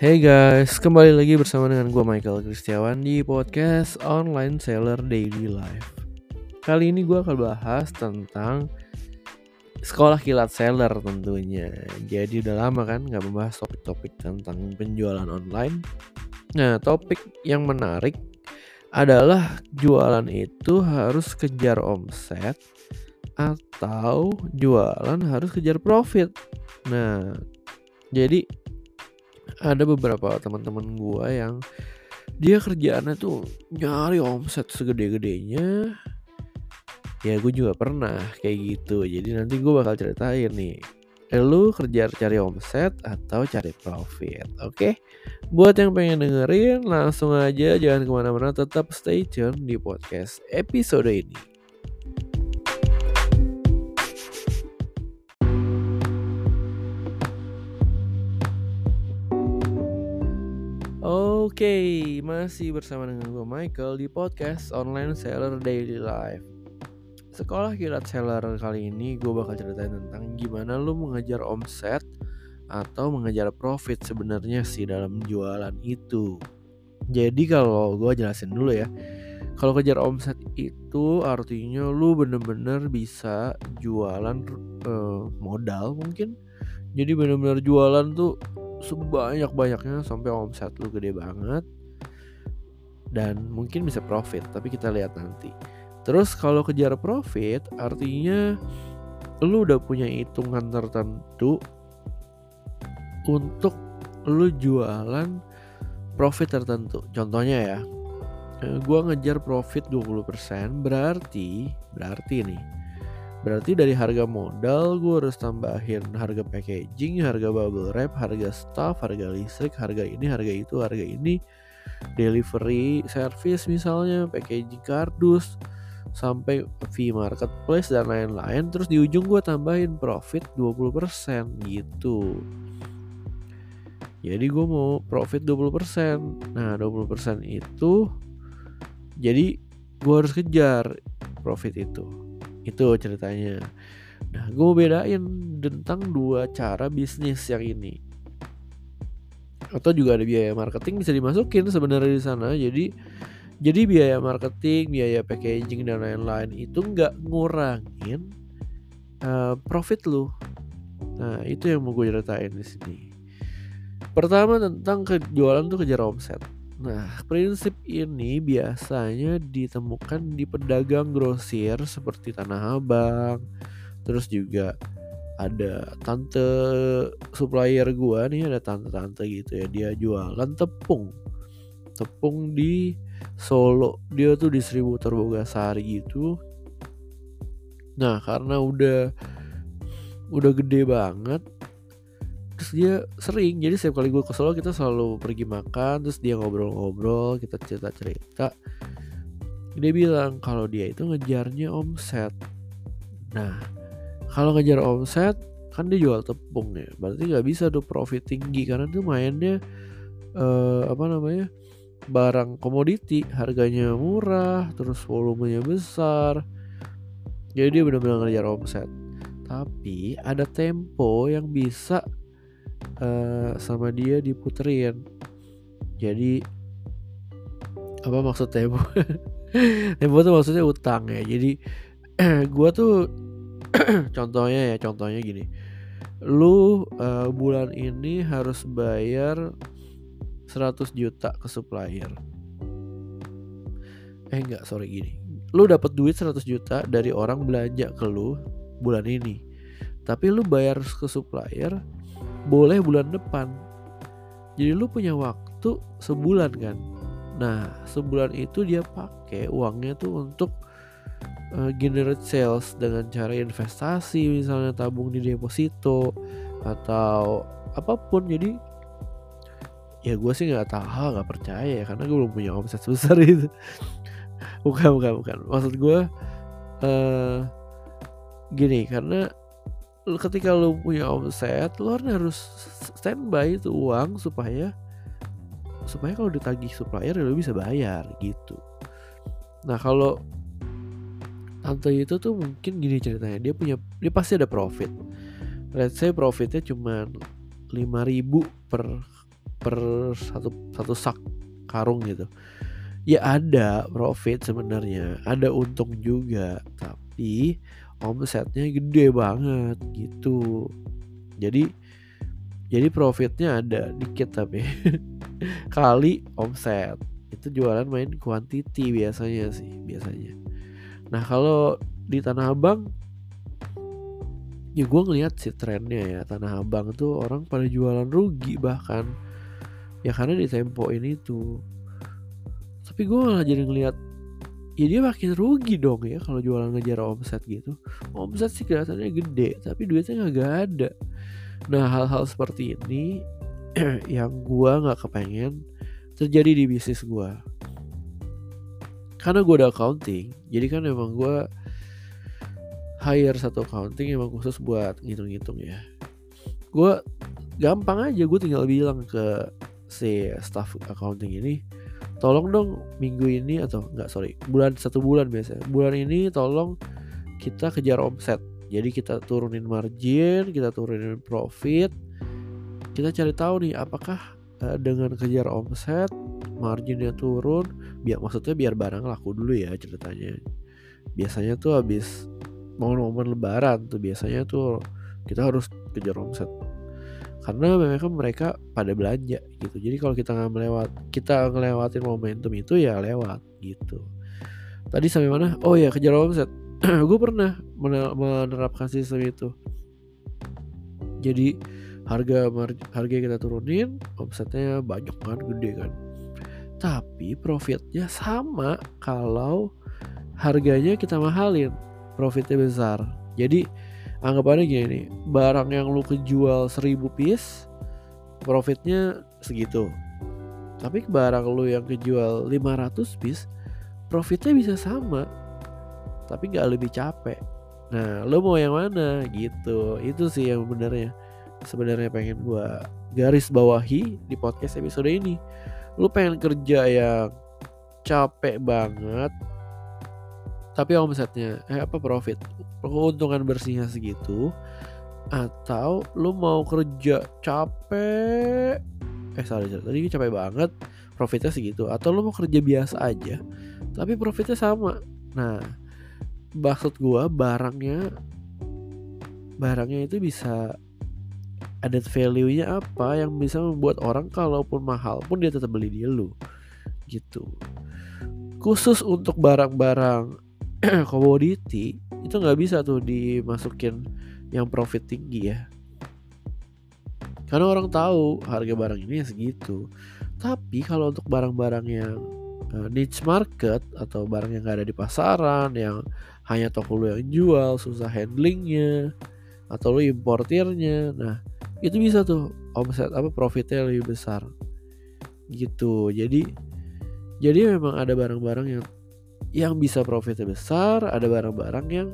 Hey guys, kembali lagi bersama dengan gue Michael Kristiawan di podcast Online Seller Daily Life. Kali ini gue akan bahas tentang sekolah kilat seller tentunya. Jadi udah lama kan nggak membahas topik-topik tentang penjualan online. Nah, topik yang menarik adalah jualan itu harus kejar omset atau jualan harus kejar profit. Nah, jadi ada beberapa teman-teman gue yang dia kerjaannya tuh nyari omset segede-gedenya. Ya gue juga pernah kayak gitu. Jadi nanti gue bakal ceritain nih lu kerja cari omset atau cari profit oke? Okay? buat yang pengen dengerin langsung aja jangan ke mana-mana tetap stay tune di podcast episode ini Oke, okay, masih bersama dengan gue Michael di podcast Online Seller Daily Life. Sekolah kilat seller kali ini gue bakal ceritain tentang gimana lu mengejar omset atau mengejar profit sebenarnya sih dalam jualan itu. Jadi kalau gue jelasin dulu ya. Kalau kejar omset itu artinya lu bener-bener bisa jualan uh, modal mungkin. Jadi bener-bener jualan tuh sebanyak-banyaknya sampai omset lu gede banget. Dan mungkin bisa profit tapi kita lihat nanti. Terus kalau kejar profit artinya lu udah punya hitungan tertentu untuk lu jualan profit tertentu. Contohnya ya eh, gua ngejar profit 20% berarti berarti nih Berarti dari harga modal gue harus tambahin harga packaging, harga bubble wrap, harga staff, harga listrik, harga ini, harga itu, harga ini, delivery service misalnya, packaging kardus, sampai fee marketplace dan lain-lain. Terus di ujung gue tambahin profit 20% gitu. Jadi gue mau profit 20%. Nah 20% itu jadi gue harus kejar profit itu itu ceritanya. Nah gue mau bedain tentang dua cara bisnis yang ini. Atau juga ada biaya marketing bisa dimasukin sebenarnya di sana. Jadi jadi biaya marketing biaya packaging dan lain-lain itu nggak ngurangin uh, profit lu. Nah itu yang mau gue ceritain di sini. Pertama tentang kejualan tuh kejar omset Nah, prinsip ini biasanya ditemukan di pedagang grosir seperti Tanah Abang. Terus juga ada tante supplier gua nih, ada tante-tante gitu ya. Dia jualan tepung. Tepung di Solo. Dia tuh distributor Bogasari gitu. Nah, karena udah udah gede banget terus dia sering. Jadi setiap kali gue ke Solo kita selalu pergi makan terus dia ngobrol-ngobrol kita cerita-cerita. Dia bilang kalau dia itu ngejarnya omset. Nah kalau ngejar omset kan dia jual tepung ya. Berarti nggak bisa tuh profit tinggi karena tuh mainnya uh, apa namanya barang komoditi. Harganya murah terus volumenya besar. Jadi dia benar-benar ngejar omset. Tapi ada tempo yang bisa uh, sama dia diputerin. Jadi apa maksud tempo tempo tuh maksudnya utang ya. Jadi gue tuh contohnya ya contohnya gini. Lu uh, bulan ini harus bayar 100 juta ke supplier. Eh enggak sorry gini. Lu dapat duit 100 juta dari orang belanja ke lu bulan ini. Tapi lu bayar ke supplier boleh bulan depan. Jadi lu punya waktu sebulan kan? Nah sebulan itu dia pakai uangnya tuh untuk uh, generate sales dengan cara investasi misalnya tabung di deposito atau apa pun. Jadi ya gue sih nggak tahu nggak percaya ya karena gue belum punya omset sebesar itu. Bukan bukan bukan. Maksud gue uh, gini karena ketika lu punya omset lu harus standby itu uang supaya supaya kalau ditagih supplier ya lu bisa bayar gitu. Nah kalau tante itu tuh mungkin gini ceritanya dia punya dia pasti ada profit. Let's say profitnya cuma 5000 per per satu satu sak karung gitu. Ya ada profit sebenarnya ada untung juga tapi omsetnya gede banget gitu. Jadi jadi profitnya ada dikit tapi kali omset itu jualan main quantity biasanya sih biasanya. Nah kalau di tanah abang ya gue ngeliat sih trennya ya tanah abang tuh orang pada jualan rugi bahkan. Ya karena di tempo ini tuh. Tapi gue malah jadi ngeliat ya dia makin rugi dong ya kalau jualan ngejar omset gitu. Omset sih kelihatannya gede tapi duitnya nggak ada. Nah hal-hal seperti ini yang gue nggak kepengen terjadi di bisnis gue karena gue udah accounting jadi kan emang gue hire satu accounting emang khusus buat ngitung-ngitung ya. Gue gampang aja gue tinggal bilang ke si staff accounting ini tolong dong minggu ini atau enggak sorry bulan satu bulan biasa bulan ini tolong kita kejar omset. Jadi kita turunin margin kita turunin profit. Kita cari tahu nih apakah uh, dengan kejar omset marginnya turun biar maksudnya biar barang laku dulu ya ceritanya. Biasanya tuh habis momen-momen lebaran tuh biasanya tuh kita harus kejar omset karena memang mereka pada belanja gitu. Jadi kalau kita nggak melewat kita ngelewatin momentum itu ya lewat gitu. Tadi sampai mana? Oh ya kejar omset. Gue pernah menerapkan sistem itu. Jadi harga harga kita turunin omsetnya banyak kan gede kan. Tapi profitnya sama kalau harganya kita mahalin profitnya besar. Jadi anggapannya gini nih barang yang lu kejual 1000 piece profitnya segitu. Tapi barang lu yang kejual 500 piece profitnya bisa sama tapi nggak lebih capek. Nah lu mau yang mana? Gitu. Itu sih yang benernya sebenarnya pengen gua garis bawahi di podcast episode ini. Lu pengen kerja yang capek banget tapi omsetnya eh apa profit? Keuntungan bersihnya segitu atau lu mau kerja capek eh sorry, sorry tadi capek banget profitnya segitu atau lu mau kerja biasa aja tapi profitnya sama. Nah maksud gua barangnya barangnya itu bisa added value-nya apa yang bisa membuat orang kalaupun mahal pun dia tetap beli di lu gitu. Khusus untuk barang-barang komoditi itu nggak bisa tuh dimasukin yang profit tinggi ya. Karena orang tahu harga barang ini ya segitu. Tapi kalau untuk barang-barang yang uh, niche market atau barang yang gak ada di pasaran yang hanya toko lu yang jual susah handlingnya atau lu importirnya nah itu bisa tuh omset apa profitnya lebih besar. Gitu. Jadi jadi memang ada barang-barang yang yang bisa profitnya besar ada barang-barang yang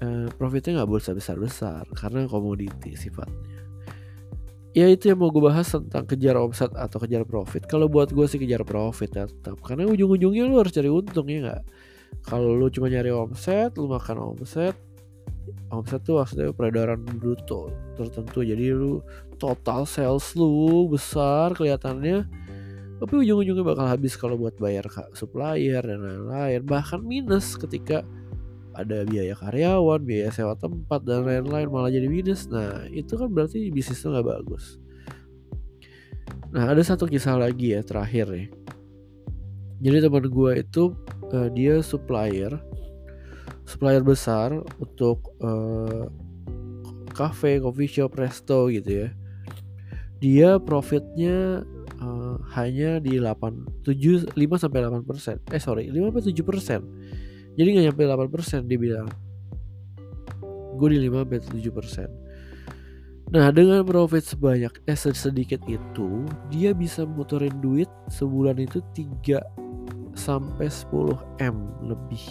uh, profitnya nggak boleh besar besar karena komoditi sifatnya. Ya itu yang mau gue bahas tentang kejar omset atau kejar profit. Kalau buat gue sih kejar profit ya tetap karena ujung-ujungnya lu harus cari untung ya nggak? Kalau lu cuma nyari omset lu makan omset omset tuh maksudnya peredaran bruto tertentu. Jadi lu total sales lu besar kelihatannya tapi ujung-ujungnya bakal habis kalau buat bayar supplier dan lain-lain. Bahkan minus ketika ada biaya karyawan biaya sewa tempat dan lain-lain malah jadi minus. Nah itu kan berarti bisnis itu nggak bagus. Nah ada satu kisah lagi ya terakhir nih. Jadi teman gue itu uh, dia supplier supplier besar untuk uh, cafe, coffee shop, resto gitu ya. Dia profitnya hanya di 8 7 5 sampai 8 persen. Eh sorry 5 sampai 7 persen. Jadi nggak nyampe 8 persen dia bilang. Gue di 5 sampai 7 persen. Nah dengan profit sebanyak eh sedikit itu dia bisa muterin duit sebulan itu 3 sampai 10 m lebih.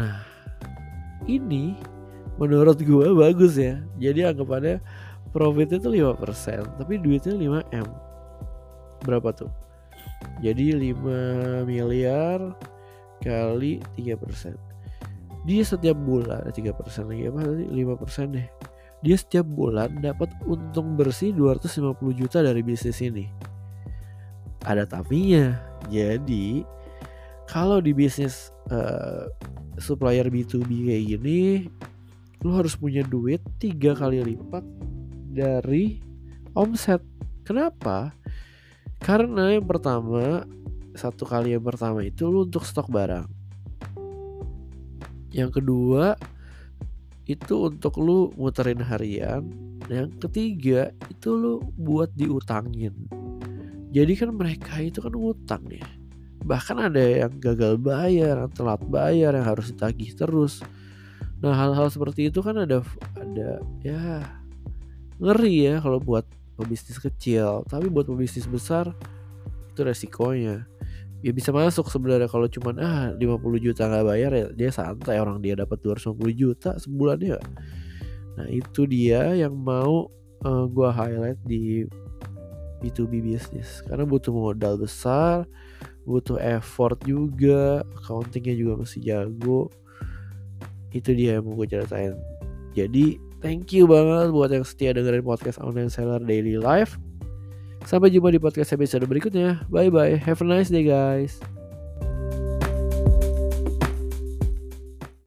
Nah ini menurut gue bagus ya. Jadi anggapannya profitnya tuh 5% tapi duitnya 5M berapa tuh jadi 5 miliar kali 3% dia setiap bulan 3% lagi apa tadi 5% deh dia setiap bulan dapat untung bersih 250 juta dari bisnis ini. Ada tapinya. Jadi kalau di bisnis uh, supplier B2B kayak gini, lu harus punya duit tiga kali lipat dari omset. Kenapa? Karena yang pertama satu kali yang pertama itu lu untuk stok barang. Yang kedua itu untuk lu muterin harian. Yang ketiga itu lu buat diutangin. Jadi kan mereka itu kan utang ya bahkan ada yang gagal bayar yang telat bayar yang harus ditagih terus. Nah hal-hal seperti itu kan ada ada ya ngeri ya kalau buat pebisnis kecil. Tapi buat pebisnis besar itu resikonya. Ya bisa masuk sebenarnya kalau cuman ah 50 juta nggak bayar ya dia santai orang dia dapat 250 juta sebulan ya nah itu dia yang mau uh, gua highlight di B2B bisnis karena butuh modal besar butuh effort juga accountingnya juga masih jago. Itu dia yang mau gue ceritain. Jadi thank you banget buat yang setia dengerin podcast online seller daily life Sampai jumpa di podcast episode berikutnya. Bye bye. Have a nice day guys.